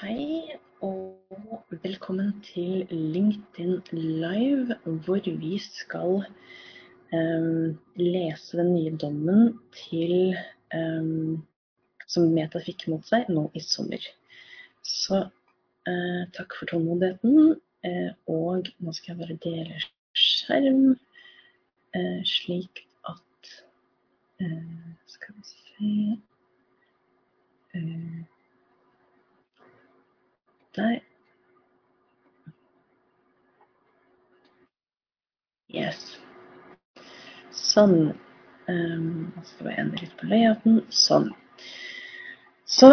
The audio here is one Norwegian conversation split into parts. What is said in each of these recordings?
Hei og velkommen til LinkedIn Live, hvor vi skal um, lese den nye dommen til, um, som Meta fikk mot seg nå i sommer. Så uh, takk for tålmodigheten. Uh, og nå skal jeg bare dele skjerm, uh, slik at Skal vi se Der. Yes. Sånn. Um, jeg skal bare endre litt på layouten. Sånn. Så,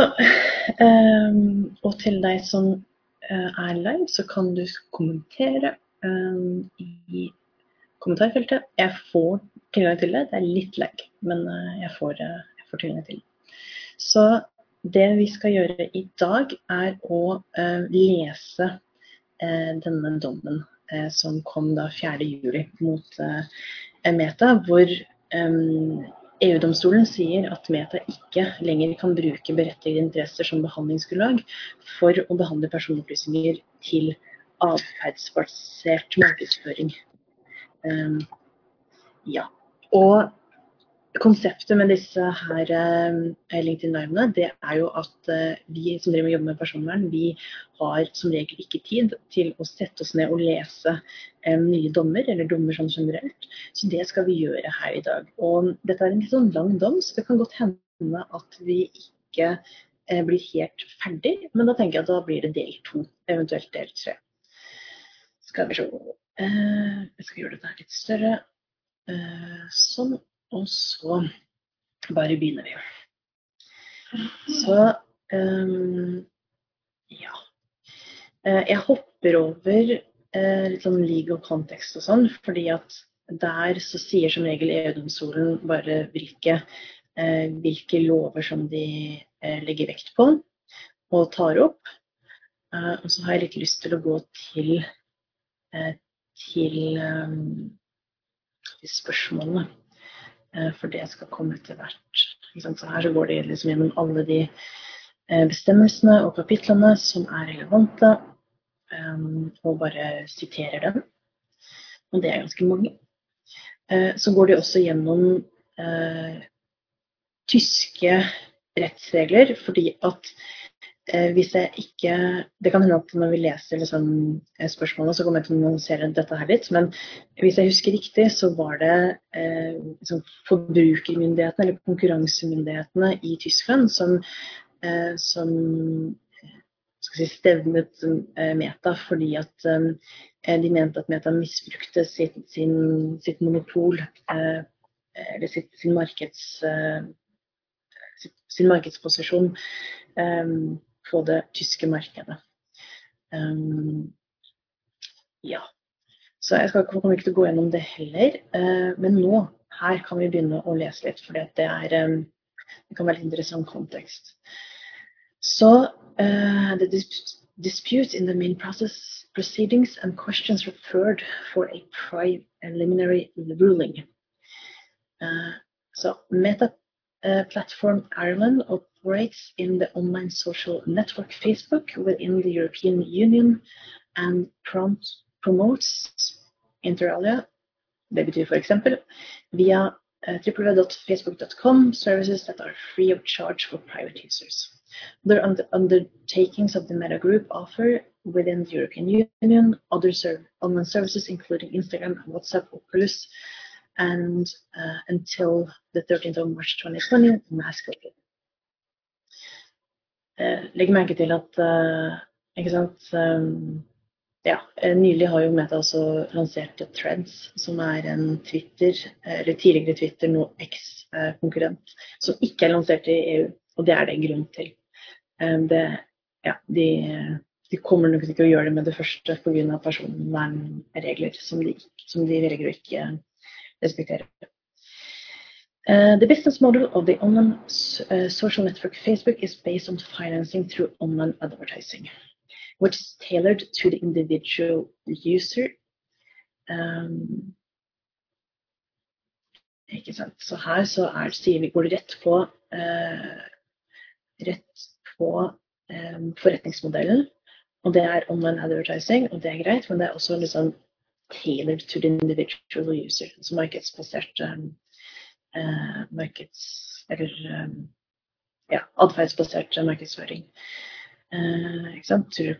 um, og til deg som uh, er live, så kan du kommentere um, i kommentarfeltet. Jeg får tilgang til det. Det er litt lag, men uh, jeg, får, uh, får tilgang til det. Så det vi skal gjøre i dag, er å uh, lese uh, denne dommen uh, som kom da 4.7 mot Meta, hvor EU-domstolen sier at Meta ikke lenger kan bruke berettigede interesser som behandlingsgrunnlag for å behandle personopplysninger til atferdsbasert markedsføring. Um, ja. Og Konseptet med disse her eh, LinkedIn-livene det er jo at eh, vi som driver med jobber med personvern, vi har som regel ikke tid til å sette oss ned og lese eh, nye dommer, eller dommer sånn generelt. Så det skal vi gjøre her i dag. Og dette er en litt sånn lang dom, så det kan godt hende at vi ikke blir helt ferdig. Men da tenker jeg at da blir det del to, eventuelt del tre. Skal vi se Jeg skal gjøre dette litt større. Sånn. Og så bare begynner vi. Så um, ja. Eh, jeg hopper over uh, litt sånn legal kontekst og sånn, fordi at der så sier som regel EU-domstolen bare hvilke, uh, hvilke, lover som de uh, legger vekt på og tar opp. og så har jeg litt lyst til å gå til, til, um, spørsmålene. Eh, for det skal komme etter hvert. Så her går det liksom gjennom alle de eh, bestemmelsene og kapitlene som er relevante, eh, og bare siterer dem. Og det er ganske mange. Så går de også gjennom tyske rettsregler, fordi at hvis jeg ikke Det kan hende at når vi leser liksom, spørsmålet, så kommer jeg til å annonsere dette her litt. Men hvis jeg husker riktig, så var det eh, liksom, forbrukermyndighetene eller konkurransemyndighetene i Tyskland som, eh, som si, stevnet eh, Meta fordi at eh, de mente at Meta misbrukte sitt, sin, sitt monopol eh, eller sitt, sin, markeds, sin markedsposisjon på det tyske markedet. Um, ja. Så jeg skal kommer ikke til å gå gjennom det heller. Uh, men nå, her kan vi begynne å lese litt, for det, um, det kan være litt interessant kontekst. Så uh, the dispute in the main process proceedings and questions referred for a preliminary ruling. Uh, so Meta uh, Platform Ireland operates in the online social network Facebook within the European Union and promotes inter alia, det betyr f.eks. via uh, www.facebook.com services that are free of charge for private users. Other under undertakings of the Meta Group offer within the European Union other serv online services including Instagram, and WhatsApp, Oculus, and uh, until the 13th of March 2020, Masquerade. Eh, legg merke til at eh, ikke sant, um, ja, eh, Nylig har jo Meta også lansert Threads, som er en Twitter, eller tidligere Twitter, nå eks-konkurrent, som ikke er lansert i EU. Og det er det grunn til. Det, ja, de, de, kommer nok ikke til å gjøre det med det første pga. personvernregler som de, som de velger å ikke respektere. Uh, the business model of the online uh, social network Facebook is based on financing through online advertising, which is tailored to the individual user. Um, ikke sant? Så her så er, sier vi, går det rett på, uh, rett på um, forretningsmodellen. Og det er online advertising, og det er greit, men det er også liksom tailored to the individual user. Så markedsbasert um, uh, markeds... Eller um, ja, atferdsbasert markedsføring. Sant? To,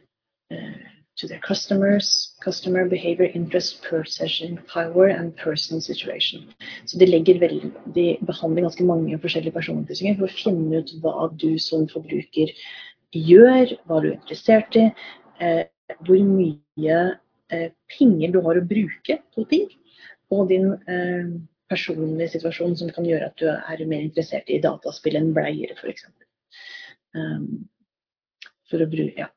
uh, to their customers, customer behavior, interest, possession, power and personal situation. Så de veldig, de behandler ganske mange forskjellige personopplysninger for å finne ut hva du som forbruker gjør, hva du er interessert i, eh, hvor mye eh, penger du har å bruke på ting, og din eh, personlige situasjon som kan gjøre at du er mer interessert i dataspill enn bleier, f.eks. Um, for å bruke, ja.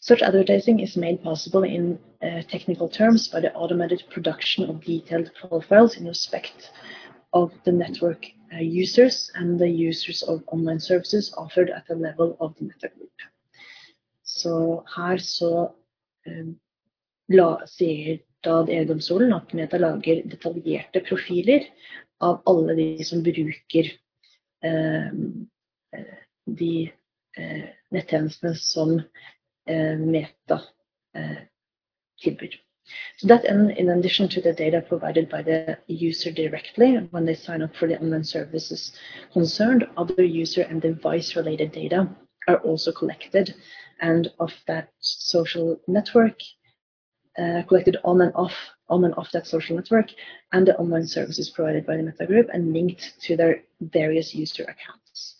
Such advertising is made possible in uh, technical terms by the automated production of detailed profiles in respect of the network uh, users and the users of online services offered at the level of the meta group. Så her så um, la, sier da EU-domstolen at Meta lager detaljerte profiler av alle de som bruker eh, de eh, nettjenestene som eh, Meta uh, tilbyr. So that in, in addition to the data provided by the user directly when they sign up for the online services concerned, other user and device related data are also collected and of that social network uh, collected on and off on and off that social network and the online services provided by the Meta Group and linked to their various user accounts.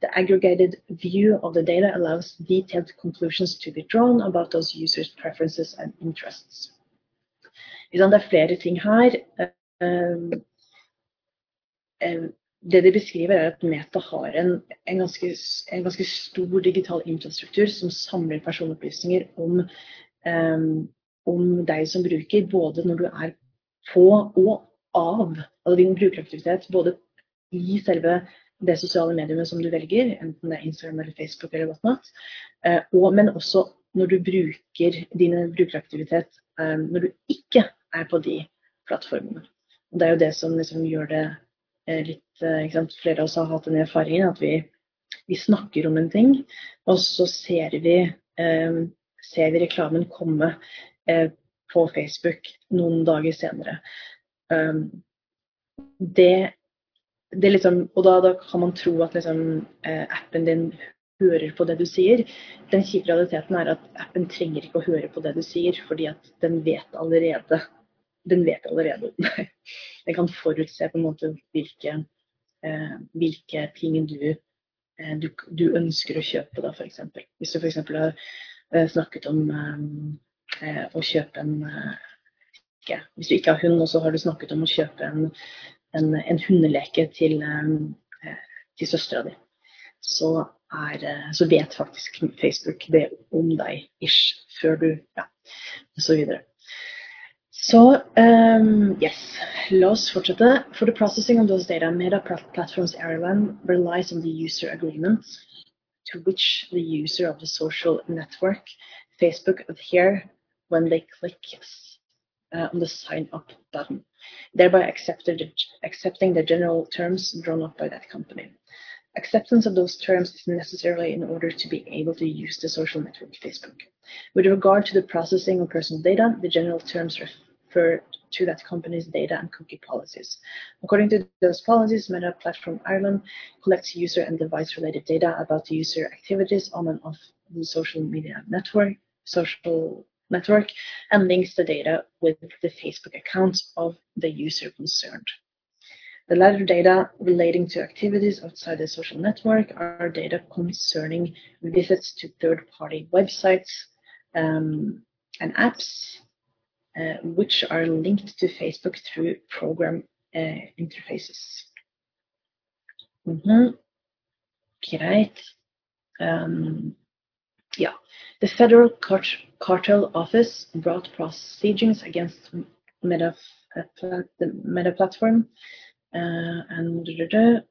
The aggregated view of the data allows detailed conclusions to be drawn about those users' preferences and interests. Det er flere ting her. Um, um, det de beskriver, er at Meta har en, en, ganske, en, ganske, stor digital infrastruktur som samler personopplysninger om, um, om deg som bruker, både når du er på og av. Altså din brukeraktivitet både i selve det sosiale mediumet som du velger, enten det er Instagram eller Facebook eller whatnot, uh, og, men også når du bruker dine brukeraktivitet um, når du ikke er på de plattformene. Og det er jo det som liksom gjør det eh, litt eh? Flere av oss har hatt den erfaringen at vi, vi snakker om en ting, og så ser vi, eh, ser vi reklamen komme eh, på Facebook noen dager senere. Um, det, det liksom, og da, da, kan man tro at liksom, eh, appen din hører på det du sier. Den kjipe realiteten er at appen trenger ikke å høre på det du sier, fordi at den vet allerede den vet allerede. den kan forutse på en måte hvilke, eh, hvilke ting du, eh, du, du, ønsker å kjøpe, da, f.eks. Hvis du f.eks. har eh, snakket om eh, å kjøpe en eh, ikke, Hvis du ikke har hund, og så har du snakket om å kjøpe en, en, en hundeleke til, eh, til søstera di, så, så vet faktisk Facebook det om deg ish før du Ja, videre. So, um, yes, oss fortsette. For the processing of those data, Meta Platforms Ireland relies on the user agreement to which the user of the social network, Facebook, adhere when they click uh, on the sign up button, thereby accepting the general terms drawn up by that company. Acceptance of those terms is necessary in order to be able to use the social network Facebook. With regard to the processing of personal data, the general terms refer to that company's data and cookie policies. According to those policies, Meta Platform Ireland collects user and device-related data about the user activities on and off the social media network, social network, and links the data with the Facebook accounts of the user concerned. The latter data relating to activities outside the social network are data concerning visits to third-party websites um, and apps, uh, which are linked to Facebook through program uh, interfaces. Mm -hmm. Greit. Um. The Federal Cart Cartel Office brought proceedings against Meta, the Meta platform, uh, and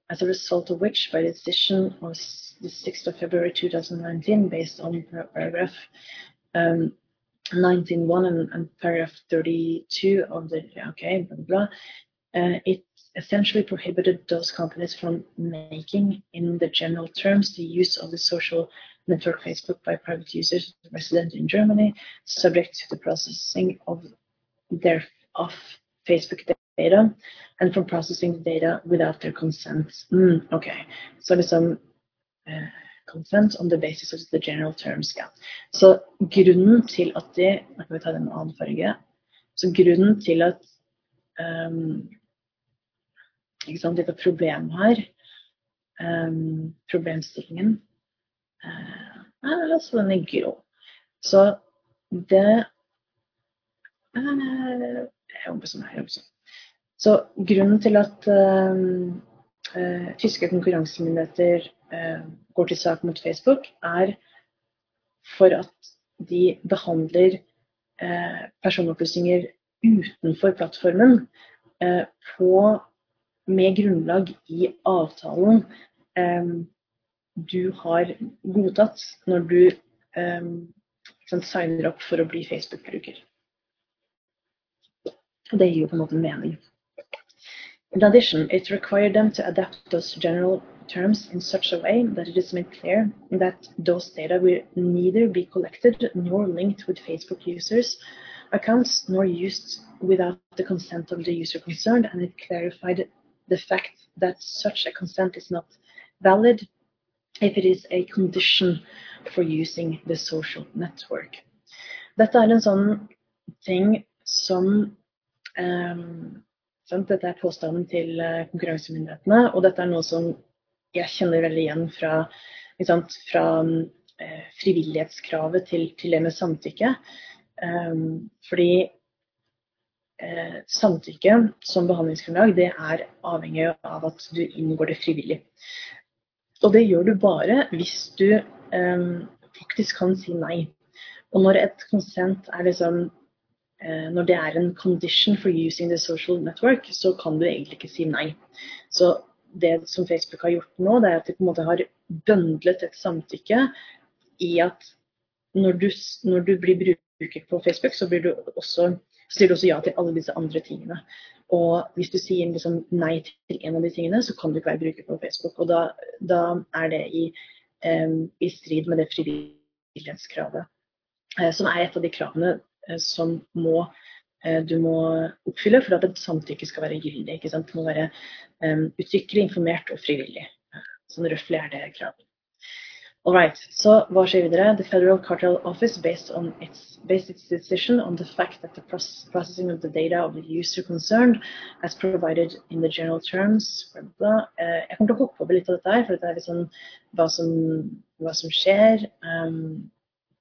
as a result of which, by decision of the 6th of February 2019, based on paragraph um, 19.1 and, and paragraph 32 of the, okay, uh, it essentially prohibited those companies from making, in the general terms, the use of the social network Facebook by private users resident in Germany, subject to the processing of their of Facebook data and from processing data without their consent. Mm, ok, så liksom uh, consent on the basis of the general terms. Yeah. Så grunnen til at de Nå kan vi ta den annen farge. Så grunnen til at um, ikke sant, dette problemet her, um, problemstillingen, uh, er altså den er grå. Så det uh, Så grunnen til at uh, uh, tyske konkurransemyndigheter uh, går til sak mot Facebook, er for at de behandler personopplysninger utenfor plattformen på, med grunnlag i avtalen du har godtatt når du ehm, signer opp for å bli Facebook-bruker. Og det gir jo på en måte mening. In addition, it required them to adapt those general terms in such a way that it is made clear that those data will neither be collected nor linked with Facebook users' accounts nor used without the consent of the user concerned, and it clarified the fact that such a consent is not valid if it is a condition for using the social network. Dette er en sånn ting som um, Dette er påstanden til eh, konkurransemyndighetene, og dette er noe som jeg kjenner veldig igjen fra, fra uh, frivillighetskravet til, til, det med samtykke. Um, fordi uh, samtykke som behandlingsgrunnlag det er avhengig av at du inngår det frivillig. Og det gjør du bare hvis du um, faktisk kan si nei. Og når et konsent er liksom Eh, når det er en condition for using the social network, så kan du egentlig ikke si nei. Så det som Facebook har gjort nå, det er at de på en måte har bøndlet et samtykke i at når du, når du blir bruker på Facebook, så, blir du også, så sier du også ja til alle disse andre tingene. Og hvis du sier liksom nei til en av de tingene, så kan du ikke være bruker på Facebook. Og da, da er det i, um, i, strid med det frivillighetskravet, uh, som er et av de kravene uh, som må, uh, du må oppfylle for at et samtykke skal være gyldig. Det må være um, uttrykkelig, informert og frivillig. Sånn røftlig er det kravet. All right, så hva skjer videre? The Federal Cartel Office based, on its, based its decision on the fact that the processing of the data of the user concerned as provided in the general terms blah, blah. Uh, Jeg kommer til å hoppe over litt av dette her, for dette er liksom hva som, hva som skjer. Um,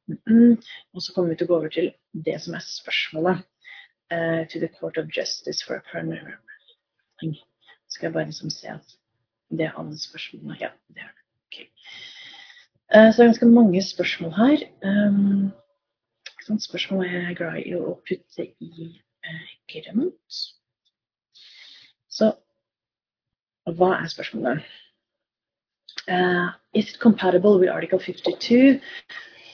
Mm, og så kommer vi til å gå over til det som er spørsmålet. Uh, to the Court of Justice for a Permanent Skal jeg bare liksom se at det er alle spørsmålene. Ja, det er det. Okay. Uh, så det er ganske mange spørsmål her. Sånn spørsmål er jeg glad i å putte i uh, grønt. Så hva er spørsmålet? Uh, is it compatible with Article 52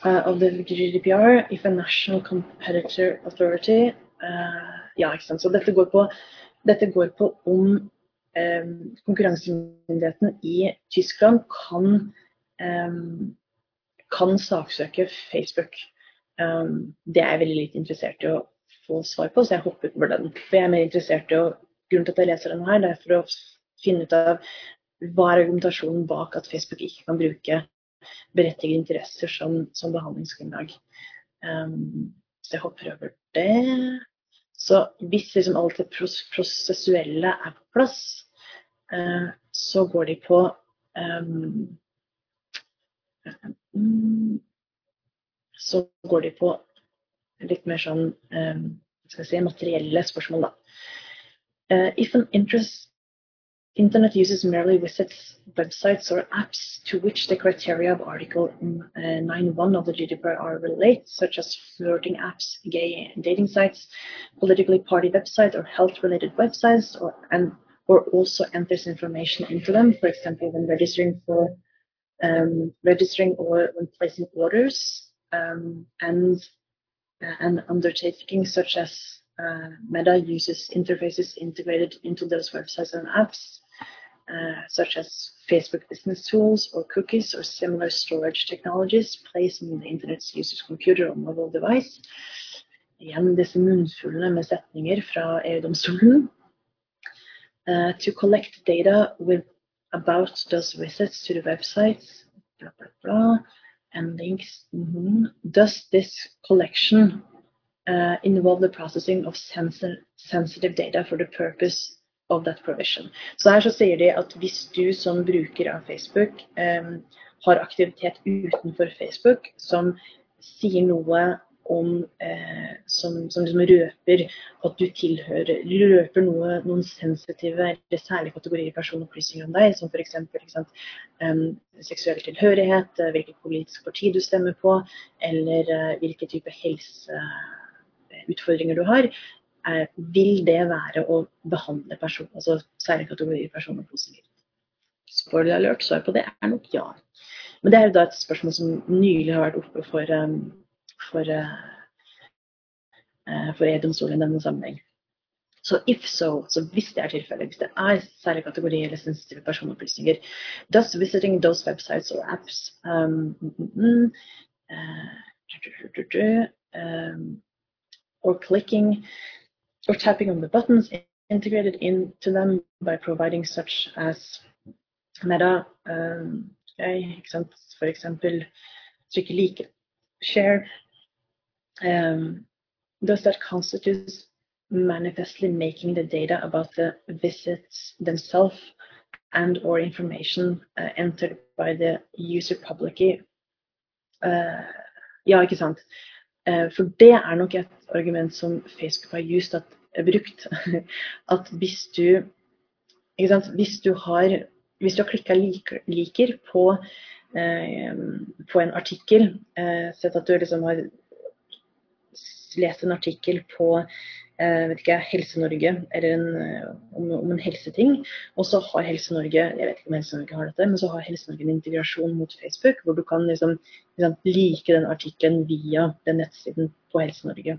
uh, of the GDPR if a national competitor authority uh, Ja, ikke sant. Så dette går på, dette går på om um, konkurransemyndigheten i Tyskland kan, kan saksøke Facebook. Um, det er jeg veldig litt interessert i å få svar på, så jeg hopper over den. For jeg er mer interessert i å Grunnen til at jeg leser denne her, det er for å finne ut av hva er argumentasjonen bak at Facebook ikke kan bruke berettigede interesser som, som behandlingsgrunnlag. Um, så jeg hopper over det. Så hvis liksom alt det prosessuelle er på plass, uh, så går de på um, Så går de på litt mer sånn um, skal si, materielle spørsmål, da. Uh, if an interest Internet users merely visits websites or apps to which the criteria of Article uh, 9.1 of the GDPR relate, such as flirting apps, gay dating sites, politically party websites, or health-related websites, or and or also enters information into them, for example, when registering for um, registering or when placing orders, um, and uh, and undertaking such as uh, Meta uses interfaces integrated into those websites and apps uh, such as Facebook business tools or cookies or similar storage technologies placed on the internet's user's computer or mobile device. Igjen disse munnfullene med setninger fra EU-domstolen. Uh, to collect data with about those visits to the websites, blah, blah, blah, and links. Mm -hmm. Does this collection uh, involve the processing of sensitive data for the purpose of that provision. Så her så sier de at hvis du som bruker av Facebook um, har aktivitet utenfor Facebook som sier noe om eh, som, som liksom røper at du tilhører røper noe, noen sensitive eller særlige kategorier personopplysninger om deg, som f.eks. Um, seksuell tilhørighet, hvilket politisk parti du stemmer på, eller uh, hvilke type helseutfordringer du har, er, vil det være å behandle person, altså særlige kategorier personer positivt? Spoiler alert, svaret på det er nok ja. Men det er da et spørsmål som nylig har vært oppe for, um, for, uh, for E-domstolen i denne sammenheng. Så if so, så hvis det er tilfellet, hvis det er særlig kategori eller sensitive personopplysninger, does visiting those websites or apps um, mm, uh, um, or clicking or tapping on the buttons integrated into them by providing such as Meta, um, okay, for example, trykke like, share, um, does that constitute manifestly making the data about the visits themselves and or information uh, entered by the user publicly uh, Ja, ikke sant. Uh, for det er nok et argument som Facebook har just at, brukt. At hvis du, hvis du har, hvis har klikka liker, liker på, eh, på, en artikkel, eh, sett at du liksom har lest en artikkel på Eh, ikke, Helse-Norge eller en, eh, om, om, en helseting. Og så har Helse-Norge jeg vet ikke om Helse-Norge har dette, men så har Helse-Norge en integrasjon mot Facebook, hvor du kan liksom, liksom like den artikkelen via den nettsiden på Helse-Norge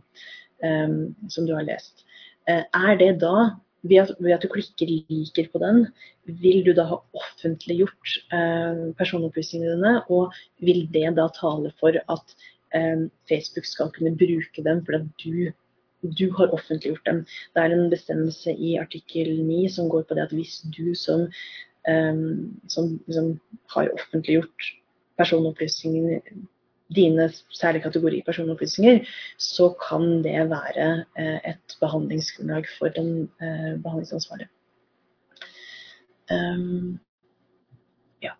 um, som du har lest. Uh, er det da ved at, ved at, du klikker 'liker' på den, vil du da ha offentliggjort eh, personopplysningene dine, og vil det da tale for at Facebook skal kunne bruke dem fordi du du har offentliggjort dem. Det er en bestemmelse i artikkel 9 som går på det at hvis du som, um, som liksom, har offentliggjort personopplysningene dine særlige kategori personopplysninger, så kan det være uh, et behandlingsgrunnlag for den behandlingsansvarlige. Um, ja.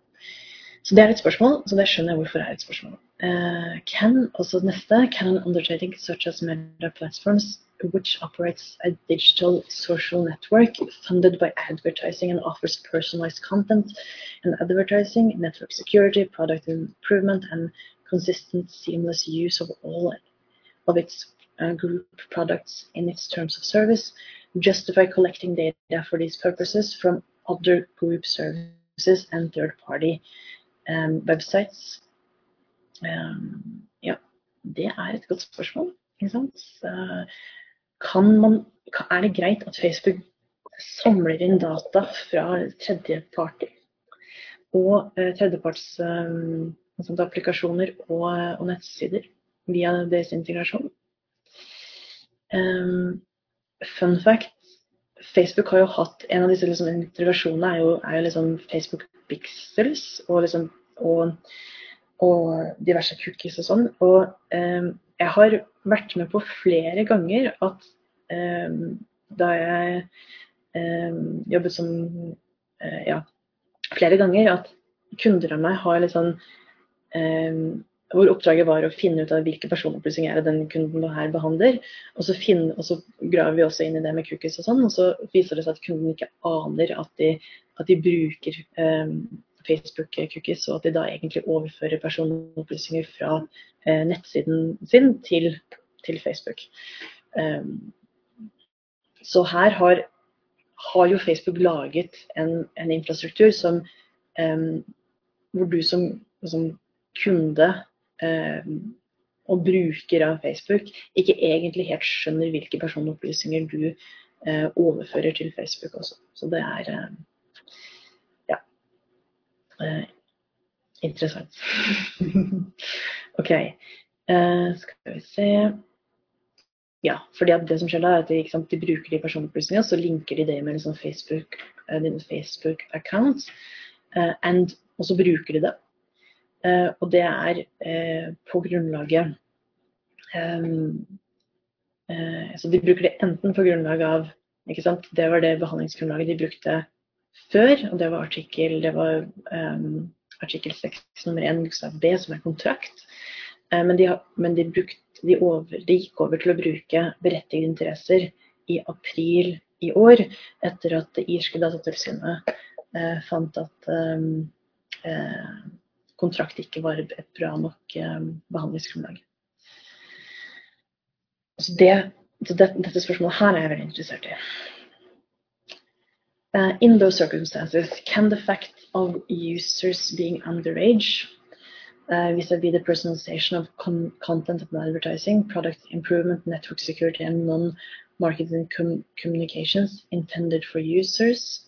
Så det er et spørsmål, så det skjønner jeg hvorfor det er et spørsmål. Uh, can, also neste, can an undertaking such as Meta Platforms, which operates a digital social network funded by advertising and offers personalized content and advertising, network security, product improvement, and consistent seamless use of all of its uh, group products in its terms of service, justify collecting data for these purposes from other group services and third-party um, websites ja, det er et godt spørsmål. Man, er det greit at Facebook samler inn data fra tredjeparter og uh, tredjeparts um, applikasjoner og, og, nettsider via deres integrasjon? Fun fact Facebook har jo hatt En av disse liksom, integrasjonene er jo, er jo liksom Facebook Pixels og, liksom, og og diverse cookies og sånn. Og eh, jeg har vært med på flere ganger at eh, da jeg eh, jobbet som eh, Ja, flere ganger at kunder av meg har litt sånn eh, hvor oppdraget var å finne ut av hvilke personopplysninger er den kunden her behandler. Og så, finne, og så, graver vi også inn i det med cookies og sånn, og så viser det seg at kunden ikke aner at de, at de bruker um, Facebook-cookies, og at de da egentlig overfører personopplysninger fra eh, nettsiden sin til, til Facebook. Um, så her har, har, jo Facebook laget en, en infrastruktur som, um, hvor du som, som kunde um, og bruker av Facebook ikke egentlig helt skjønner hvilke personopplysninger du uh, overfører til Facebook også. Så det er uh, Eh, interessant. ok, eh, skal vi se Ja, fordi det som skjer da, er at de, sant, de bruker de personopplysningene, så linker de det med liksom Facebook, uh, din Facebook-account, uh, og så bruker de det. Uh, og det er på grunnlaget um, Så de bruker det enten på grunnlag av ikke sant? Det var det behandlingsgrunnlaget de brukte før, og det var artikkel, det var, um, artikkel 6 nummer 1 bokstav B, som er kontrakt. Uh, men, de, men de, brukt, de, over, de, gikk over til å bruke berettigede interesser i april i år, etter at det irske datatilsynet uh, fant at um, uh, kontrakt ikke var et bra nok um, behandlingsgrunnlag. Så det, så det, dette spørsmålet her er jeg veldig interessert i. Uh, in those circumstances, can the fact of users being underage uh, vis-a-vis -vis the personalization of con content and advertising, product improvement, network security, and non-marketing com communications intended for users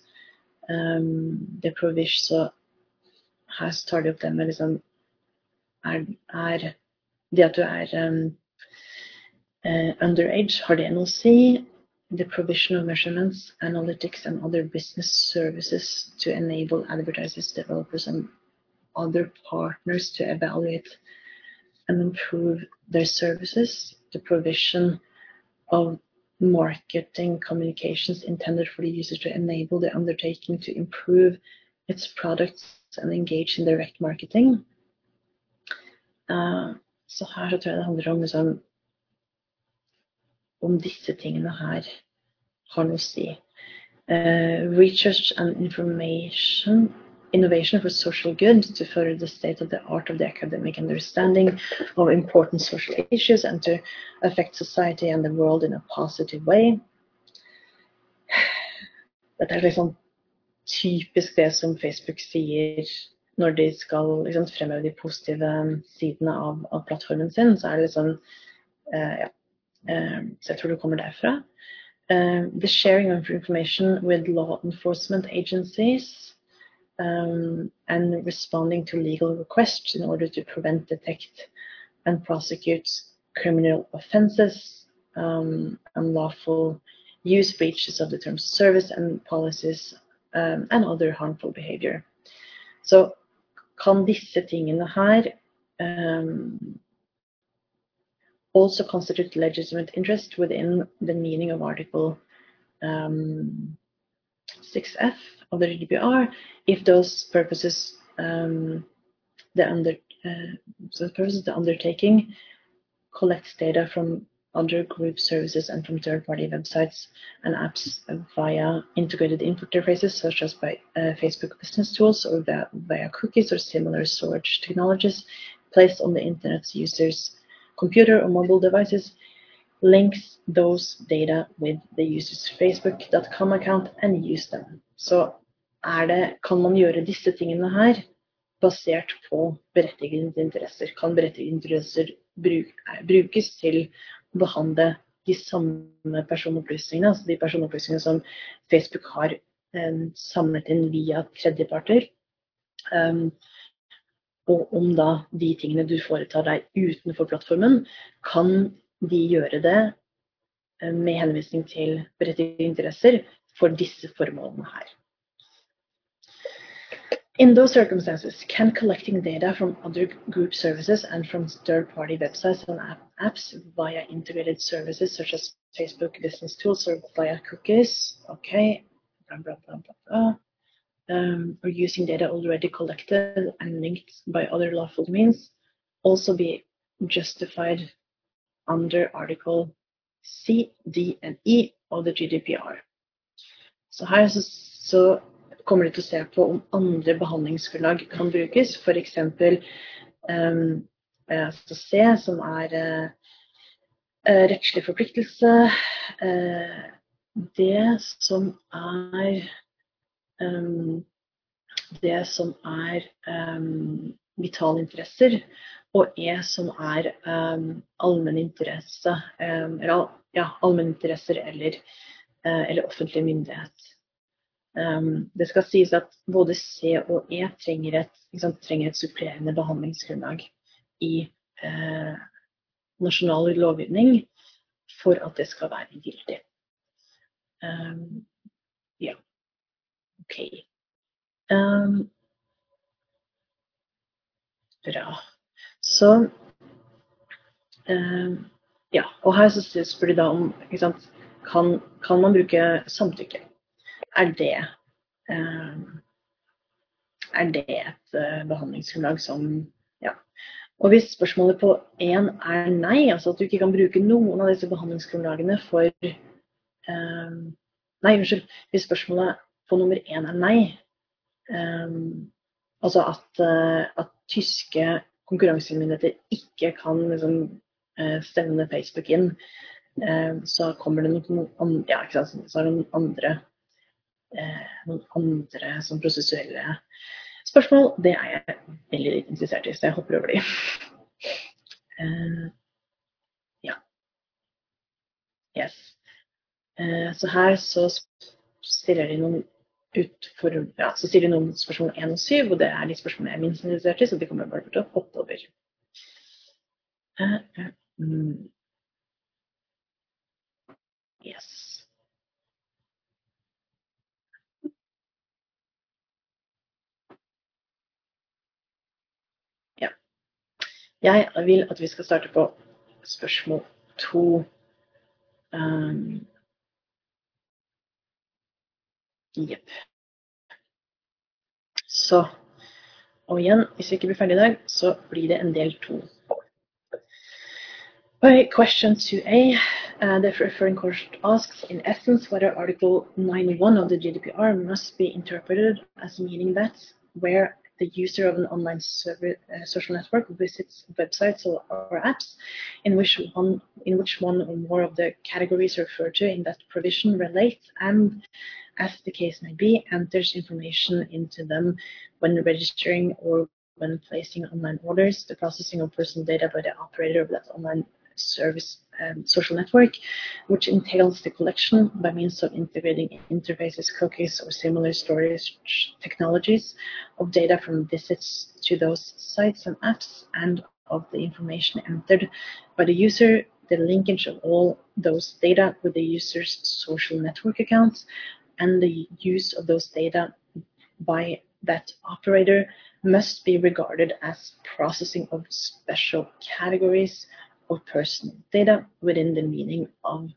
um, Det provision, så her tar de opp det med liksom er, er det at du er um, uh, underage, har det noe å si? The provision of measurements, analytics, and other business services to enable advertisers, developers, and other partners to evaluate and improve their services, the provision of marketing communications intended for the user to enable the undertaking to improve its products and engage in direct marketing. Uh, så her så tror jeg det handler om liksom, om disse tingene her har noe å si. Uh, research and information innovation for social good to further the state of the art of the academic understanding of important social issues and to affect society and the world in a positive way. Dette er liksom typisk det som Facebook sier når de skal liksom, fremheve de positive sidene av, av, plattformen sin. Så er det liksom uh, ja, så jeg tror det kommer derfra. Um, the sharing of information with law enforcement agencies um, and responding to legal requests in order to prevent, detect, and prosecute criminal offenses, um, unlawful use breaches of the terms of service and policies, um, and other harmful behavior. Så kan disse tingene her um, also constitute legitimate interest within the meaning of Article um, 6F of the GDPR if those purposes um, the under uh, the purposes the undertaking collects data from other group services and from third-party websites and apps via integrated input interfaces such as by uh, Facebook business tools or via, via cookies or similar storage technologies placed on the internet's users computer or mobile devices links those data with the user's facebook.com account and use them. Så det, kan man gjøre disse tingene her basert på berettigede interesser. Kan berettigede interesser bruk, brukes til å behandle de samme personopplysningene, altså de personopplysningene som Facebook har eh, samlet inn via tredjeparter. Um, og om da de tingene du foretar deg utenfor plattformen, kan de gjøre det eh, med henvisning til berettigede interesser for disse formålene her. In those circumstances, can collecting data from other group services and from third-party websites and apps via integrated services such as Facebook business tools or via cookies, okay, blah, blah, blah, blah, blah um, or using data already collected and linked by other lawful means also be justified under Article C, D and E of the GDPR. Så her så, så kommer de til å se på om andre behandlingsgrunnlag kan brukes, f.eks. Um, altså C, som er uh, rettslig forpliktelse. Uh, det som er um, det som er um, vitale interesser, og E som er um, allmenninteresse, um, eller ja, allmenninteresser eller, uh, eller offentlig myndighet. Um, det skal sies at både C og E trenger et, sant, trenger et supplerende behandlingsgrunnlag i uh, nasjonal lovgivning for at det skal være gyldig. Um, ja, OK. Um, bra. Så um, Ja, og her så spør de da om kan, kan, man bruke samtykke. Er det, um, er det et uh, behandlingsgrunnlag som Ja. Og hvis spørsmålet på én er nei, altså at du ikke kan bruke noen av disse behandlingsgrunnlagene for Nei, unnskyld. Hvis spørsmålet på nummer én er nei, um, altså at, uh, at tyske konkurransemyndigheter ikke kan liksom, uh, stevne Facebook inn, uh, så kommer det noen, andre, ja, ikke sant, så er noen andre, noen andre som prosessuelle spørsmål. Det er jeg veldig litt interessert i, så jeg hopper over de. ja. Yes. så her så stiller de noen for, ja, så sier de noen spørsmål 1 og 7, og det er de spørsmålene jeg er minst interessert i, så de kommer bare til å hoppe over. Uh, uh, mm. Yes. Ja. Jeg vil at vi skal starte på spørsmål 2. Um, Jepp. Så Og igjen, hvis vi ikke blir ferdig i dag, så blir det en del to. Question 2a. Uh, the referring court asks, in essence, whether Article 9.1 of the GDPR must be interpreted as meaning that where the user of an online server, uh, social network visits websites or, or, apps in which one in which one or more of the categories referred to in that provision relate and as the case may be enters information into them when registering or when placing online orders the processing of personal data by the operator of that online service um, social network, which entails the collection by means of integrating interfaces, cookies, or similar storage technologies of data from visits to those sites and apps and of the information entered by the user, the linkage of all those data with the user's social network accounts, and the use of those data by that operator must be regarded as processing of special categories of personal data within the meaning of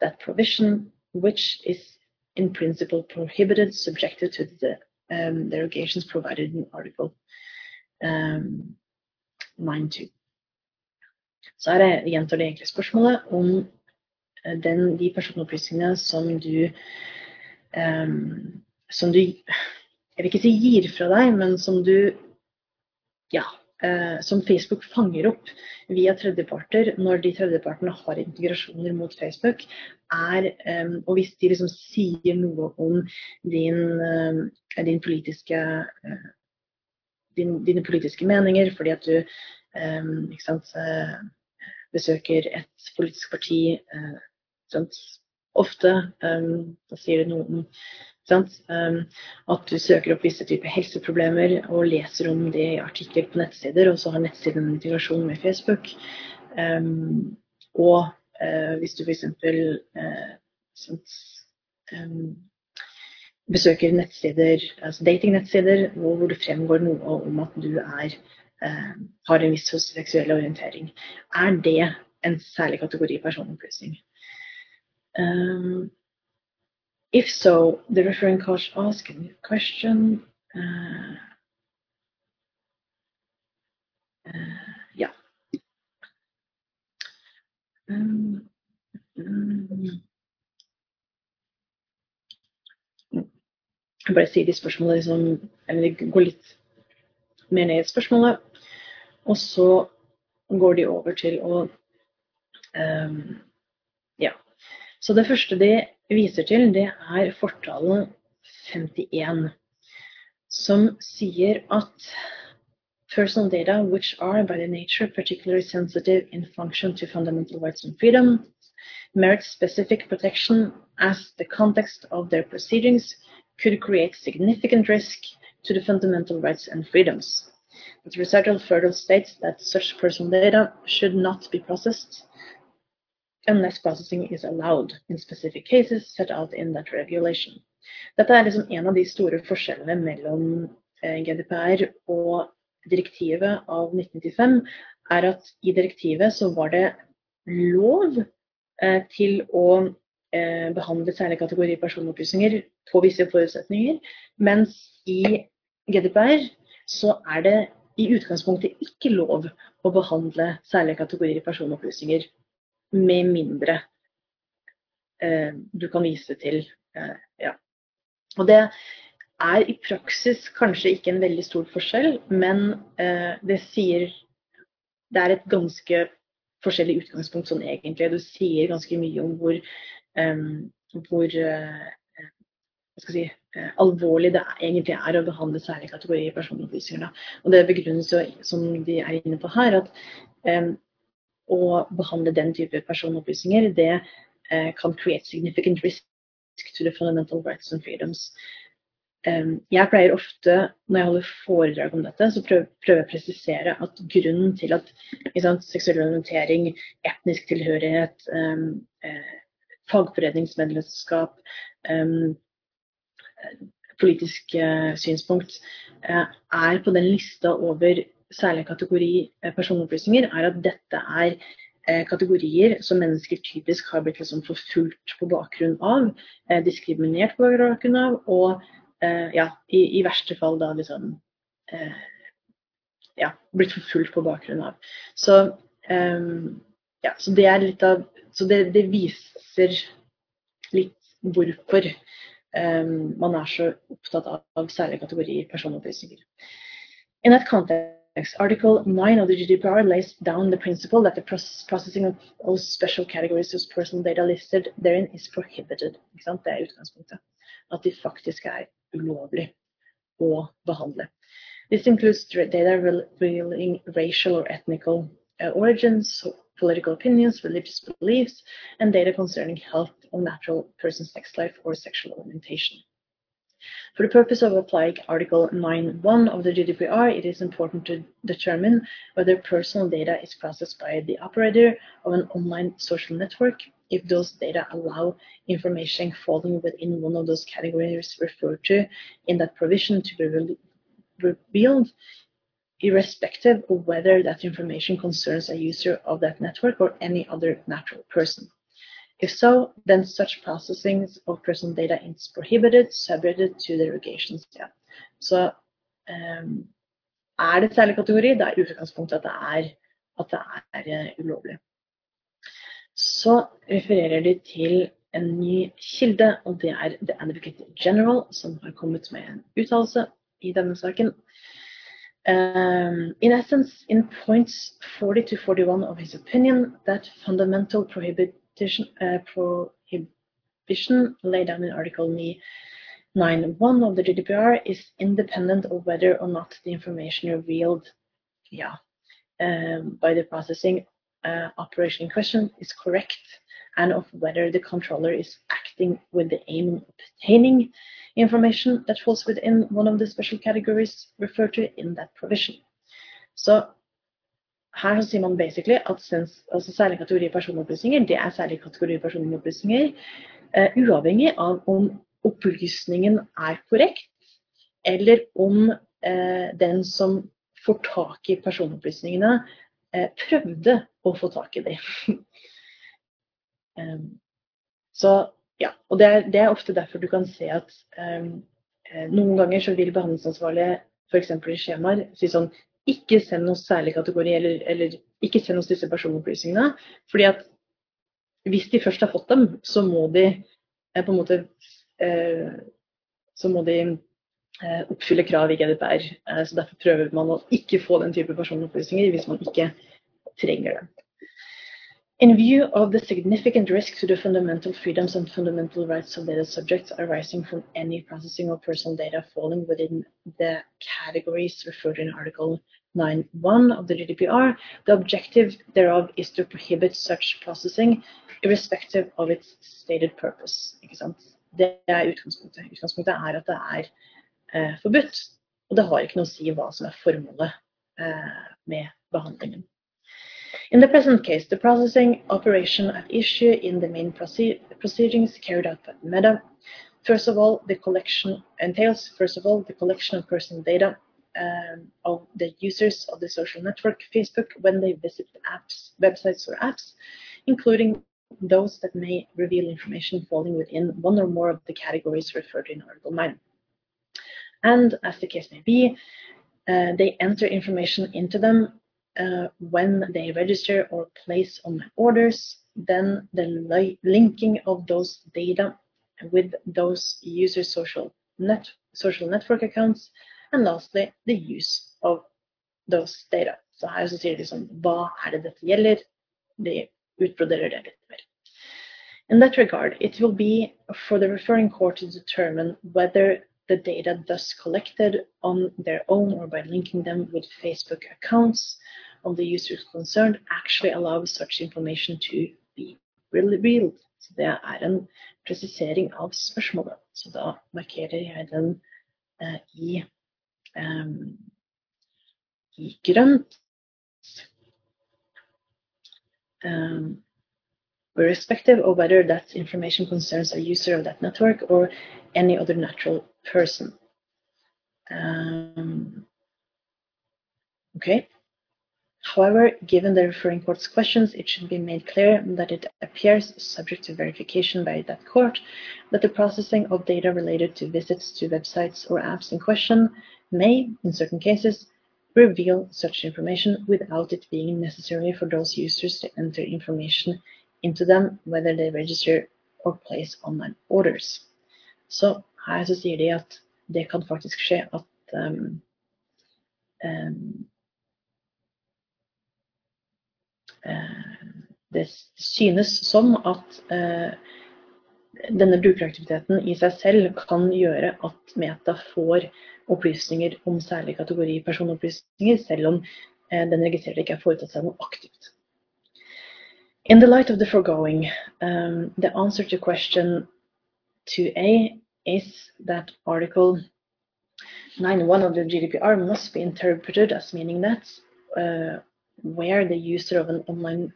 that provision, which is in principle prohibited, subjected to the um, derogations provided in Article um, 9.2. Så er det gjentar det enkle spørsmålet om eh, den, de personopplysningene som du um, som du Jeg vil ikke si gir fra deg, men som du ja, eh, som Facebook fanger opp via tredjeparter når de tredjepartene har integrasjoner mot Facebook, er eh, Og hvis de liksom sier noe om din, eh, din politiske eh, din, dine politiske meninger fordi at du eh, sant, besøker et politisk parti ofte, da sier det noe om Um, at du søker opp visse typer helseproblemer og leser om det i artikler på nettsider, og så har nettsiden en integrasjon med Facebook. Um, og uh, hvis du f.eks. Uh, um, besøker nettsider, altså datingnettsider hvor det fremgår noe om at du er, uh, har en viss seksuell orientering, er det en særlig kategori personopplysning. Um, If so, the referring court asks a question. Uh, uh, yeah. Um, um, jeg bare sier de spørsmålene liksom, eller går litt mer ned i spørsmålet. Og så går de over til å um. Så det første de viser til, det er fortalen 51, som sier at personal data which are by their nature particularly sensitive in function to fundamental rights and freedom merit specific protection as the context of their proceedings could create significant risk to the fundamental rights and freedoms. The recital further states that such personal data should not be processed unless processing is allowed in specific cases set out in that regulation. Dette er liksom en av de store forskjellene mellom eh, GDPR og direktivet av 1995, er at i direktivet så var det lov eh, til å eh, behandle særlig kategori personopplysninger på visse forutsetninger, mens i GDPR så er det i utgangspunktet ikke lov å behandle særlige kategorier personopplysninger med mindre eh, du kan vise til eh, ja. Og det er i praksis kanskje ikke en veldig stor forskjell, men eh, det sier Det er et ganske forskjellig utgangspunkt sånn egentlig. Du sier ganske mye om hvor, eh, hvor eh, si, eh, alvorlig det egentlig er å behandle særlige kategorier personopplysninger. Og det begrunnes jo, som de er inne på her, at å behandle den type personopplysninger, det uh, kan create significant risk to the fundamental rights and freedoms. Jeg pleier ofte, når jeg holder foredrag om dette, så prøver, prøver jeg å presisere at grunnen til at sant, seksuell orientering, etnisk tilhørighet, um, eh, fagforeningsmedlemskap, um, politisk uh, synspunkt er på den lista over særlig kategori eh, personopplysninger, er at dette er eh, kategorier som mennesker typisk har blitt liksom forfulgt på bakgrunn av, eh, diskriminert på bakgrunn av, og ja, i, i, verste fall da liksom ja, blitt forfulgt på bakgrunn av. Så, um, ja, så det er litt av Så det, det viser litt hvorfor um, man er så opptatt av, av kategori personopplysninger. In that context, Article 9 of the GDPR lays down the principle that the processing of all special categories of personal data listed therein is prohibited. Det er utgangspunktet. At de faktisk er ulovlig å behandle. This includes data revealing racial or ethnical uh, origins, political opinions, religious beliefs, and data concerning health or natural person's sex life or sexual orientation. For the purpose of applying Article 9.1 of the GDPR, it is important to determine whether personal data is processed by the operator of an online social network if those data allow information falling within one of those categories referred to in that provision to be re revealed, irrespective of whether that information concerns a user of that network or any other natural person. If so, then such processing of personal data is prohibited, subjected to derogations. Ja. Så um, er det særlig kategori, da er utgangspunktet at det er, at det er uh, ulovlig. Så refererer de til en ny kilde, og det er The Advocate General, som har kommet med en uttalelse i denne saken. Um, in essence, in points 40 to 41 of his opinion, that fundamental prohibit uh, prohibition laid down in Article 9.1 of the GDPR is independent of whether or not the information revealed yeah, um, by the processing uh, operation in question is correct and of whether the controller is acting with the aim of obtaining information that falls within one of the special categories referred to in that provision. So her sier man basically at sens, altså særlig kategori personopplysninger det er særlig kategori personopplysninger uh, uavhengig av om opplysningen er korrekt, eller om uh, den som får tak i personopplysningene, uh, prøvde å få tak i dem. um, så ja, og det er, det er, ofte derfor du kan se at um, noen ganger så vil behandlingsansvarlige f.eks. i skjemaer si sånn ikke send noen særlig kategori, eller, eller ikke send oss disse personopplysningene. fordi at hvis de først har fått dem, så må de eh, på en måte eh, så må de eh, oppfylle krav i GDPR. Eh, så derfor prøver man å ikke få den type personopplysninger hvis man ikke trenger det. In view of the significant risk to the fundamental freedoms and fundamental rights of data subjects arising from any processing of personal data falling within the categories referred in Article 9.1 of the GDPR, the objective thereof is to prohibit such processing irrespective of its stated purpose. Det er utgangspunktet. Utgangspunktet er at det er eh, forbudt. Og det har ikke noe å si hva som er formålet eh, med behandlingen. In the present case, the processing operation at issue in the main proceedings carried out by Meta, first of all, the collection entails, first of all, the collection of personal data um, of the users of the social network Facebook when they visit apps, websites or apps, including those that may reveal information falling within one or more of the categories referred to in Article 9. And as the case may be, uh, they enter information into them uh, when they register or place online orders, then the li linking of those data with those user social net social network accounts, and lastly, the use of those data. Så her så sier de sånn, hva er det dette gjelder? De utbroderer det litt mer. In that regard, it will be for the referring court to determine whether the data thus collected on their own or by linking them with Facebook accounts of the users concerned actually allows such information to be revealed. Så det er en presisering av spørsmålet. Så da markerer jeg den eh, i, i grønt. Um, irrespective of whether that information concerns a user of that network or any other natural person. Um, okay. However, given the referring court's questions, it should be made clear that it appears, subject to verification by that court, that the processing of data related to visits to websites or apps in question may, in certain cases, reveal such information without it being necessary for those users to enter information into them, whether they register or place online orders. Så her så sier de at det kan faktisk skje at um, um, Eh, det synes som at eh, denne brukeraktiviteten i seg selv kan gjøre at Meta får opplysninger om særlig kategori personopplysninger, selv om eh, den registrerte ikke har foretatt seg noe aktivt. In the light of the foregoing, um, the answer to question 2a is that Article 9.1 of the GDPR must be interpreted as meaning that uh, where the user of an online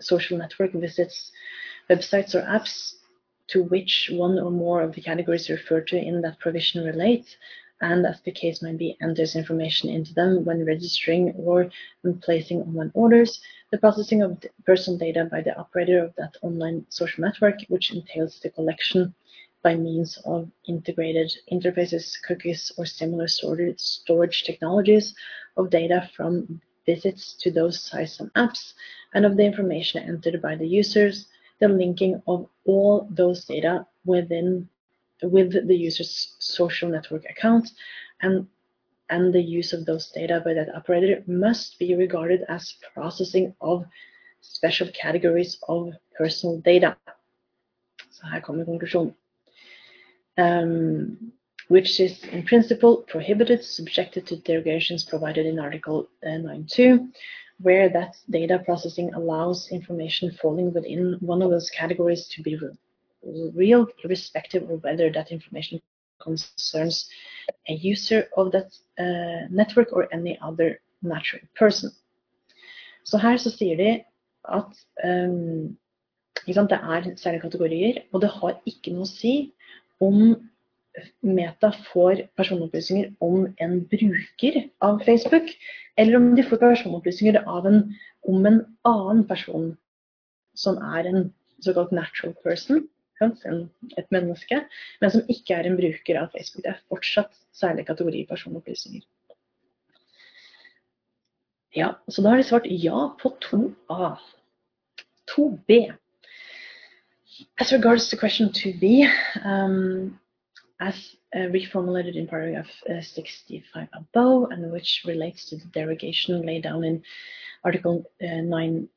social network visits websites or apps to which one or more of the categories referred to in that provision relate, and as the case might be, enters information into them when registering or when placing online orders, the processing of personal data by the operator of that online social network, which entails the collection by means of integrated interfaces, cookies, or similar storage technologies of data from visits to those sites and apps, and of the information entered by the users, the linking of all those data within with the user's social network account, and and the use of those data by that operator must be regarded as processing of special categories of personal data. Så her kommer konklusjonen. Um, which is in principle prohibited, subjected to derogations provided in Article uh, 9.2, where that data processing allows information falling within one of those categories to be real, irrespective of whether that information concerns a user of that uh, network or any other natural person. Så her så sier de at um, det er særlige kategorier, og det har ikke noe å si om Meta får personopplysninger om en bruker av Facebook, eller om de får personopplysninger en, om en annen person som er en såkalt natural person, et menneske, men som ikke er en bruker av Facebook. Det er fortsatt særlig kategori personopplysninger. Ja, så da har de svart ja på 2A. 2B. As regards to question 2B, um, as uh, reformulated in paragraph uh, 65 above, and which relates to the derogation laid down in Article uh, 9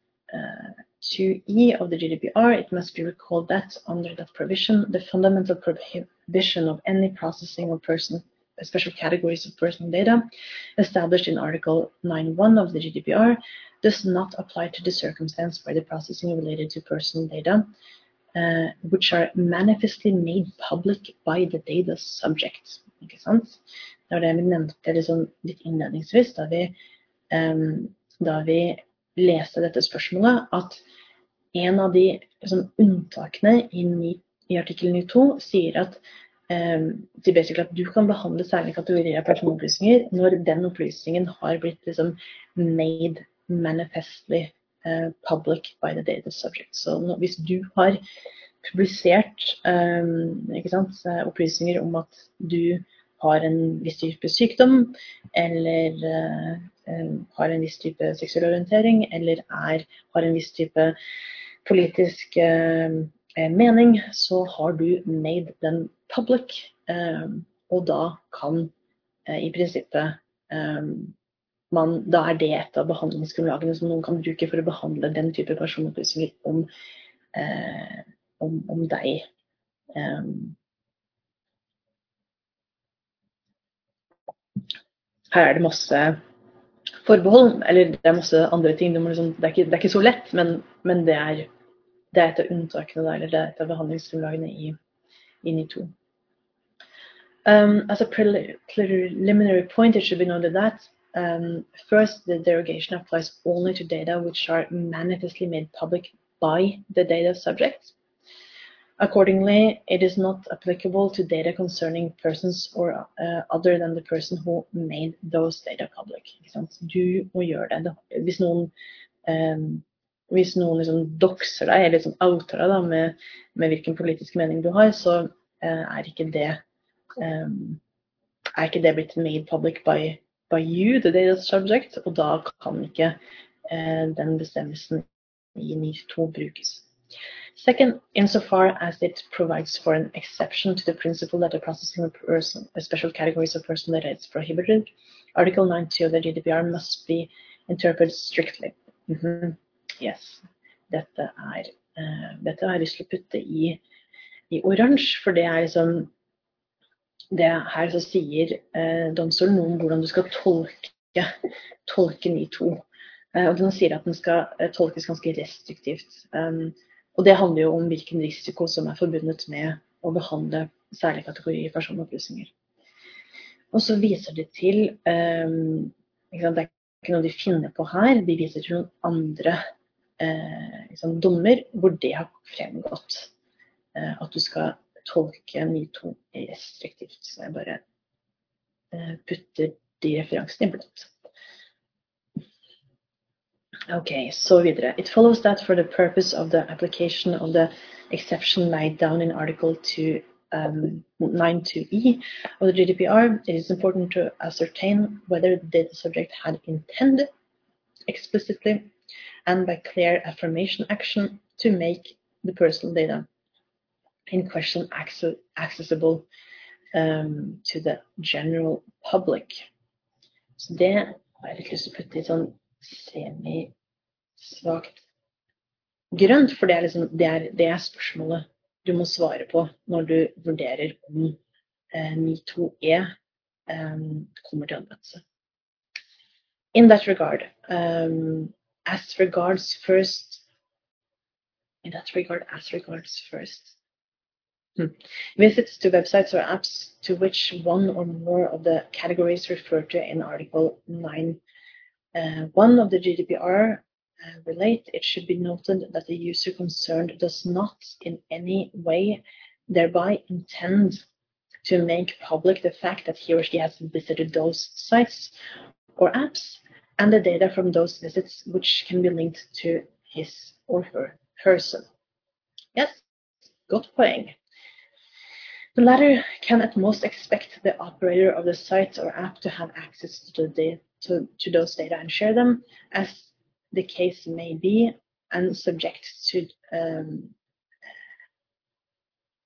2e of the GDPR, it must be recalled that under that provision, the fundamental prohibition of any processing of person special categories of personal data established in Article 9.1 of the GDPR does not apply to the circumstance where the processing related to personal data uh, which are manifestly made public by the data subject. Ikke sant? Det var det vi nevnte liksom litt innledningsvis da vi, um, da vi leste dette spørsmålet, at en av de liksom, unntakene i, i artikkel 9.2 sier at um, at du kan behandle særlige kategorier av personopplysninger når den opplysningen har blitt liksom, made manifestly public by the data subject. Så hvis du har publisert um, sant, opplysninger om at du har en viss type sykdom, eller har en viss type seksuell orientering, eller er, har en viss type politisk mening, så har du made den public, og da kan i prinsippet man, da er det et av behandlingsgrunnlagene som noen kan bruke for å behandle den type personopplysninger om, eh, om, om deg. Um, her er det masse forbehold, eller det er masse andre ting. Det, liksom, det, er, ikke, det er, ikke, så lett, men, men det, er, det, er, et av unntakene der, eller det er et av behandlingsgrunnlagene i, i NI2. Um, as a preliminary point, it should be noted that Um, first, the derogation applies only to data which are manifestly made public by the data subject. Accordingly, it is not applicable to data concerning persons or uh, other than the person who made those data public. Du må gjøre det. Hvis noen, um, hvis noen liksom dokser deg, eller liksom outer deg da, med, med, hvilken politisk mening du har, så uh, er, ikke det, um, er ikke det blitt made public by by you, the data subject, og da kan ikke eh, den bestemmelsen i NIR2 brukes. Second, insofar as it provides for an exception to the principle that the processing of person, special categories of personal data is prohibited, Article 90 of the GDPR must be interpreted strictly. Mm -hmm. Yes, dette er, uh, dette har jeg lyst til å putte i, i oransje, for det er liksom det her så sier eh, domstolen noe om hvordan du skal tolke, tolke NI2. Eh, og den sier at den skal eh, tolkes ganske restriktivt. Um, og det handler jo om hvilken risiko som er forbundet med å behandle særlig kategori personopplysninger. Og så viser det til um, Det er ikke noe de finner på her. De viser til noen andre liksom, dommer hvor det har fremgått eh, at du skal tolke NITO restriktivt. Så jeg bare uh, putter de referansene i blått. Okay, so videre. It follows that for the purpose of the application of the exception laid down in Article 2, um, 92e of the GDPR, it is important to ascertain whether the data subject had intended explicitly and by clear affirmation action to make the personal data in question accessible um, to the general public. Så det har jeg litt lyst til å putte i sånn semisvakt grønt, for det er, liksom, det, er, det er, spørsmålet du må svare på når du vurderer om eh, NI2E um, kommer til anvendelse. In that regard, um, as regards first, in that regard, as regards first. Visits to websites or apps to which one or more of the categories referred to in Article 9 uh, 1 of the GDPR uh, relate, it should be noted that the user concerned does not in any way thereby intend to make public the fact that he or she has visited those sites or apps and the data from those visits which can be linked to his or her person. Yes, good point. The latter can at most expect the operator of the site or app to have access to, the to, to those data and share them, as the case may be, and subject to um,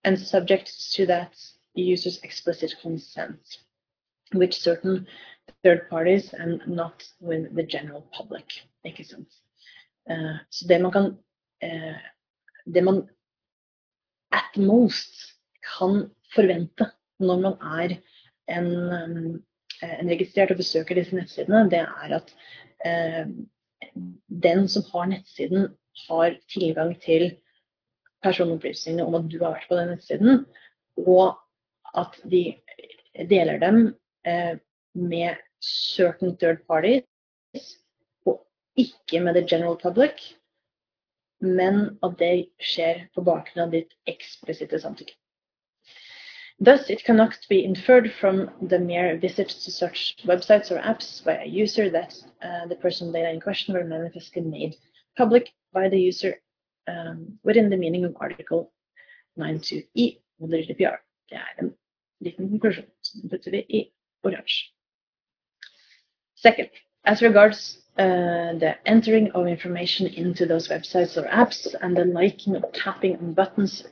and subject to that user's explicit consent with certain third parties and not with the general public. Ikke sant? Uh, så man uh, man at most kan forvente når man er en, en registrert og besøker disse nettsidene, det er at eh, den som har nettsiden, har tilgang til personopplysningene om at du har vært på den nettsiden, og at de deler dem eh, med certain third parties, og ikke med the general public, men at det skjer på bakgrunn av ditt eksplisitte samtykke. Thus, it cannot be inferred from the mere visit to such websites or apps by a user that uh, the personal data in question were manifestly made public by the user um, within the meaning of Article 92e of the GDPR. Det er en liten konklusjon. Så den putter vi i oransje. Second, as regards uh, the entering of information into those websites or apps and the liking or tapping on buttons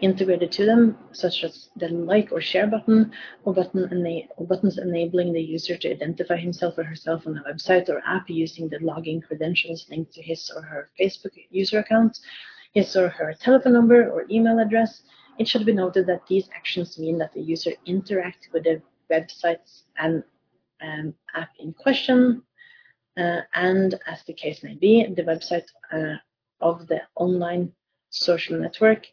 integrated to them, such as the like or share button or, button or buttons enabling the user to identify himself or herself on a website or app using the login credentials linked to his or her Facebook user account, his or her telephone number or email address. It should be noted that these actions mean that the user interacts with the websites and um, app in question, and as the case may be, the website uh, of the online social network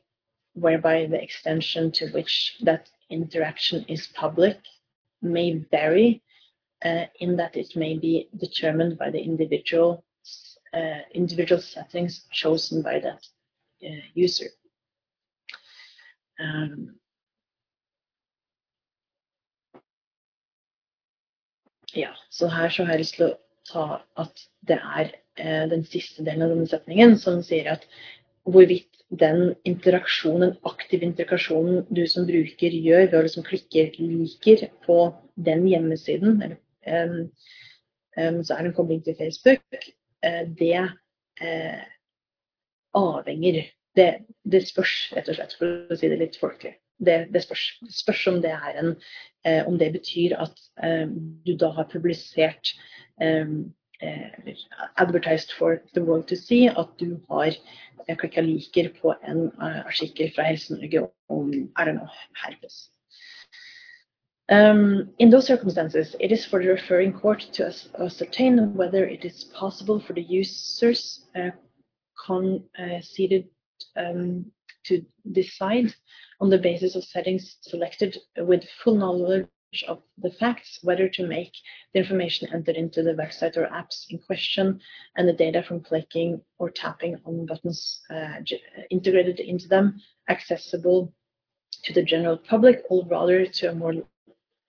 whereby the extension to which that interaction is public may vary uh, in that it may be determined by the individual uh, individual settings chosen by that uh, user. Um, ja, så her så har jeg lyst til å ta at det er eh, den siste delen av denne setningen som sier at hvorvidt den interaksjonen, den aktive interaksjonen du som bruker gjør ved å liksom klikke 'liker' på den hjemmesiden, eller, um, um, så er det en kobling til Facebook, uh, det uh, avhenger det, det, spørs, rett og slett, for å si det litt folkelig. Det, det, spørs, det spørs, om det er en Om det betyr at du da har publisert um, eller advertised for the world to see at du har klikka liker på en artikkel fra Helse-Norge om I don't know, herpes. Um, in those circumstances, it is for the referring court to ascertain whether it is possible for the users uh, conceded um, to decide on the basis of settings selected with full knowledge of the facts, whether to make the information entered into the website or apps in question and the data from clicking or tapping on buttons uh, integrated into them accessible to the general public or rather to a more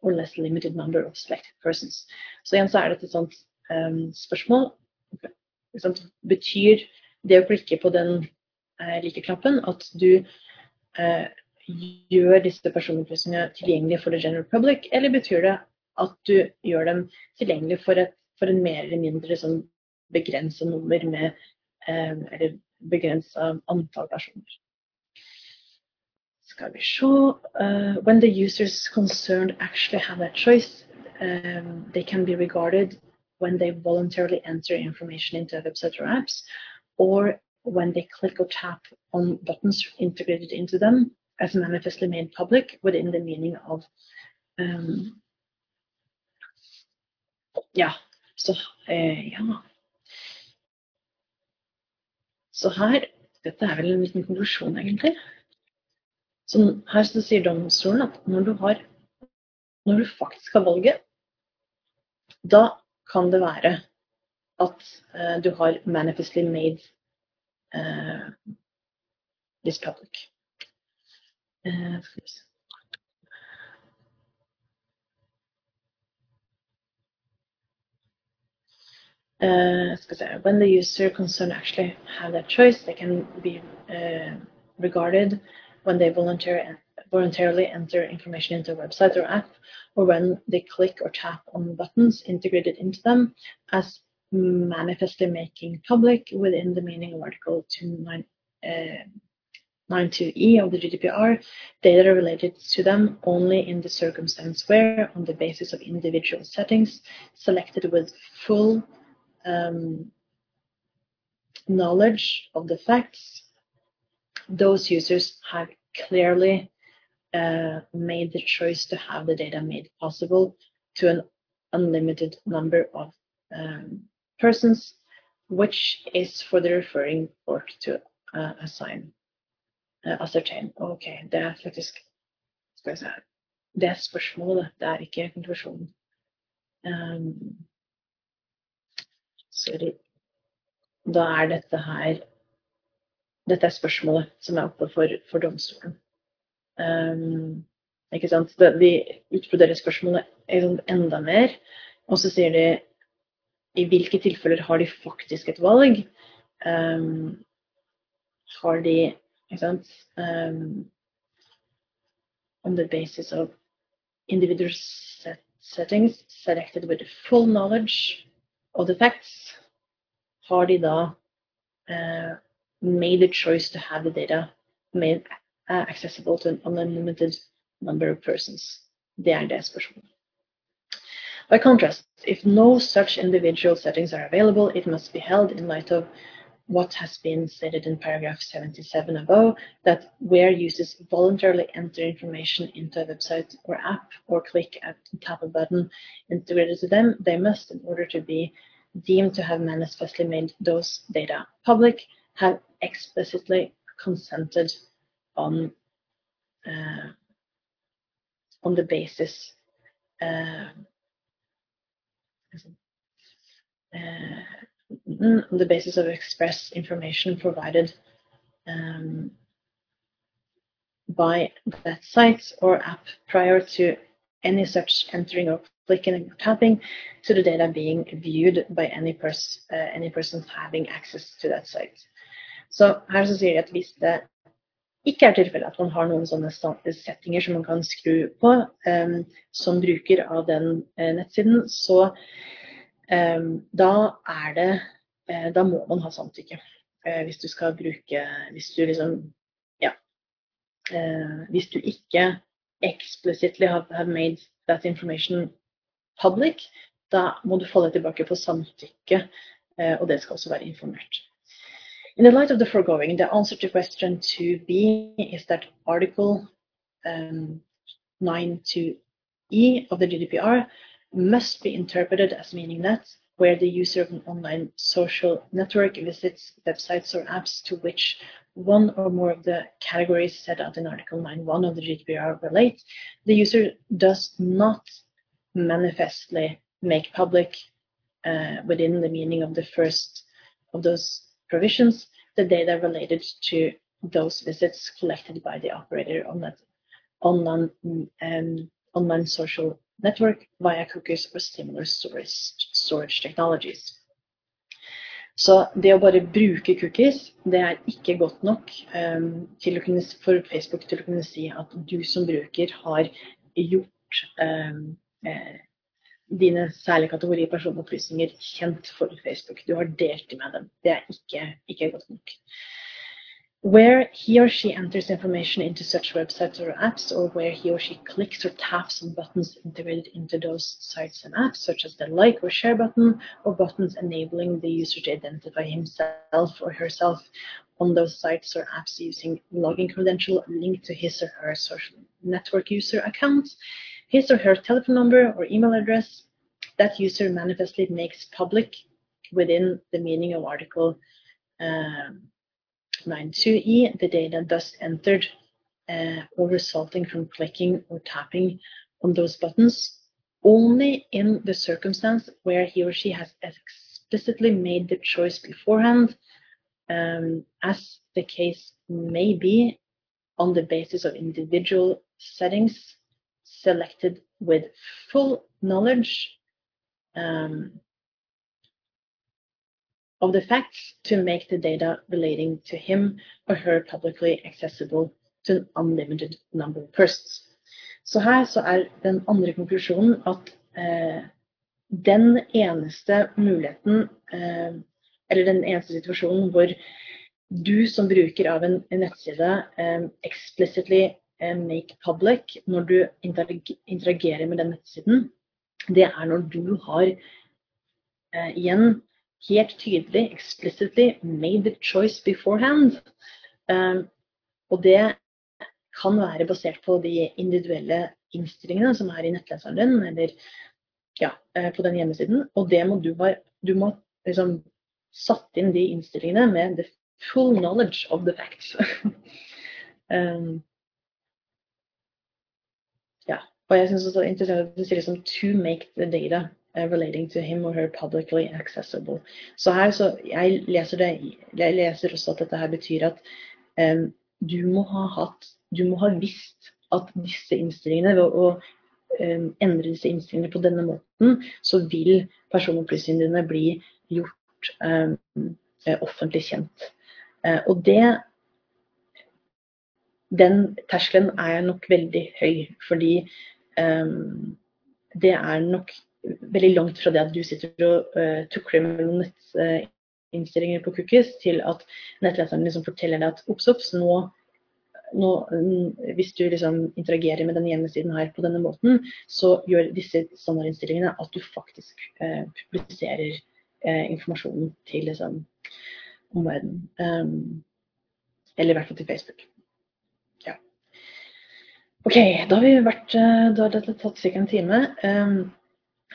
or less limited number of selected persons. Så igjen så er dette et sånt um, spørsmål. Betyr det å klikke på den uh, like-knappen at du uh, gjør disse personopplysningene tilgjengelige for the general public, eller betyr det at du gjør dem tilgjengelige for, et, for en mer eller mindre sånn begrensa nummer med eh, Eller begrensa antall personer. Skal vi se uh, When the users concerned actually have a choice, um, they can be regarded when they voluntarily enter information into a website or apps, or when they click or tap on buttons integrated into them, as manifestly made public within the meaning of um, Ja, så eh, ja. Så her Dette er vel en liten konklusjon, egentlig. Så her så sier domstolen at når du har når du faktisk har valget, da kan det være at uh, du har manifestly made this public. Uh, when the user concerned actually have that choice, they can be uh, regarded when they volunteer, voluntarily enter information into a website or app, or when they click or tap on buttons integrated into them as manifestly making public within the meaning of Article 29, uh, 92E of the GDPR, data related to them only in the circumstance where, on the basis of individual settings selected with full um, knowledge of the facts, those users have clearly uh, made the choice to have the data made possible to an unlimited number of um, persons, which is for the referring court to uh, assign. uh, ascertain. Ok, det er faktisk Skal vi se Det er spørsmålet, det er ikke konklusjonen. Um, sorry. Da er dette her Dette er spørsmålet som er oppe for, for domstolen. Um, ikke sant? De utbroderer spørsmålet enda mer, og så sier de i hvilke tilfeller har de faktisk et valg? Um, har de ikke sant? Um, on the basis of individual set settings selected with full knowledge of the facts, har de da uh, made the choice to have the data made accessible to an unlimited number of persons. Det er det spørsmålet. By contrast, if no such individual settings are available, it must be held in light of what has been stated in paragraph 77 above, that where users voluntarily enter information into a website or app or click and tap a button integrated to them, they must, in order to be deemed to have manifestly made those data public, have explicitly consented on uh, on the basis uh, on the basis of express information provided um, by that site or app prior to any such entering or clicking or tapping to the data being viewed by any, pers uh, any person having access to that site. Så her så sier de at hvis det ikke er tilfellet at man har noen sånne settinger som man kan skru på um, som bruker av den uh, nettsiden, så um, da er det uh, Da må man ha samtykke. Uh, hvis du skal bruke Hvis du liksom Ja. hvis du ikke explicitly have, have made that information public, da må du falle tilbake på samtykke, og det skal også være informert. In the light of the foregoing, the answer to question 2b is that Article um, 9.2e of the GDPR must be interpreted as meaning that where the user of an online social network visits websites or apps to which one or more of the categories set out in Article 9.1 of the GDPR relate, the user does not manifestly make public uh, within the meaning of the first of those provisions the data related to those visits collected by the operator on that online, um, online social network via cookies or similar storage, storage technologies. Så det å bare bruke cookies, det er ikke godt nok um, kunne, for Facebook til å kunne si at du som bruker har gjort um, eh, dine særlige kategori personopplysninger kjent for Facebook. Du har delt dem med dem. Det er ikke, ikke godt nok. Where he or she enters information into such websites or apps, or where he or she clicks or taps on buttons integrated into those sites and apps, such as the like or share button, or buttons enabling the user to identify himself or herself on those sites or apps using login credential linked to his or her social network user account, his or her telephone number or email address that user manifestly makes public within the meaning of Article um, 9.2e, the data thus entered uh, or resulting from clicking or tapping on those buttons only in the circumstance where he or she has explicitly made the choice beforehand, um, as the case may be on the basis of individual settings selected with full knowledge um, of the facts to make the data relating to him or her publicly accessible to an unlimited number of persons. Så her så er den andre konklusjonen at eh, den eneste muligheten, eh, eller den eneste situasjonen hvor du som bruker av en, nettside eh, explicitly make public når du interagerer med den nettsiden, det er når du har eh, igjen helt tydelig, explicitly made the choice beforehand. Eh, og det kan være basert på de individuelle innstillingene som er i nettleseren din, eller ja, eh, på den hjemmesiden. Og det må du ha Du må liksom satt inn de innstillingene med the full knowledge of the facts. Um, ja. Og jeg syns også det er interessant at du sier liksom 'to make the data uh, relating to him or her publicly accessible'. Så her så Jeg leser, det, jeg leser også at dette her betyr at um, du må ha hatt Du må ha visst at disse innstillingene ved å um, endre disse innstillingene på denne måten, så vil personopplysningene dine bli gjort um, offentlig kjent. Uh, og det den terskelen er nok veldig høy, fordi det er nok veldig langt fra det at du sitter og uh, tukler mellom nettinnstillinger på cookies, til at nettleseren liksom forteller deg at obs, nå, nå, hvis du liksom interagerer med denne hjemmesiden her på denne måten, så gjør disse standardinnstillingene at du faktisk uh, publiserer uh, informasjonen til liksom, omverdenen. Um, eller i hvert fall til Facebook. Ok, da har vi vært eh, Da har dette tatt ca. en time. Ehm,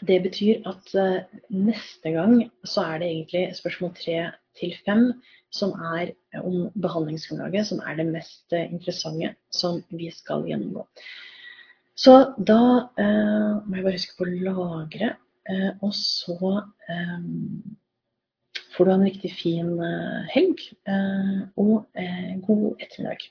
det betyr at eh, neste gang så er det egentlig spørsmål tre til fem som er om behandlingsgrunnlaget, som er det mest eh, interessante som vi skal gjennomgå. Så da må jeg bare huske på å lagre, og så ehm, får du ha en riktig fin helg og god ettermiddag.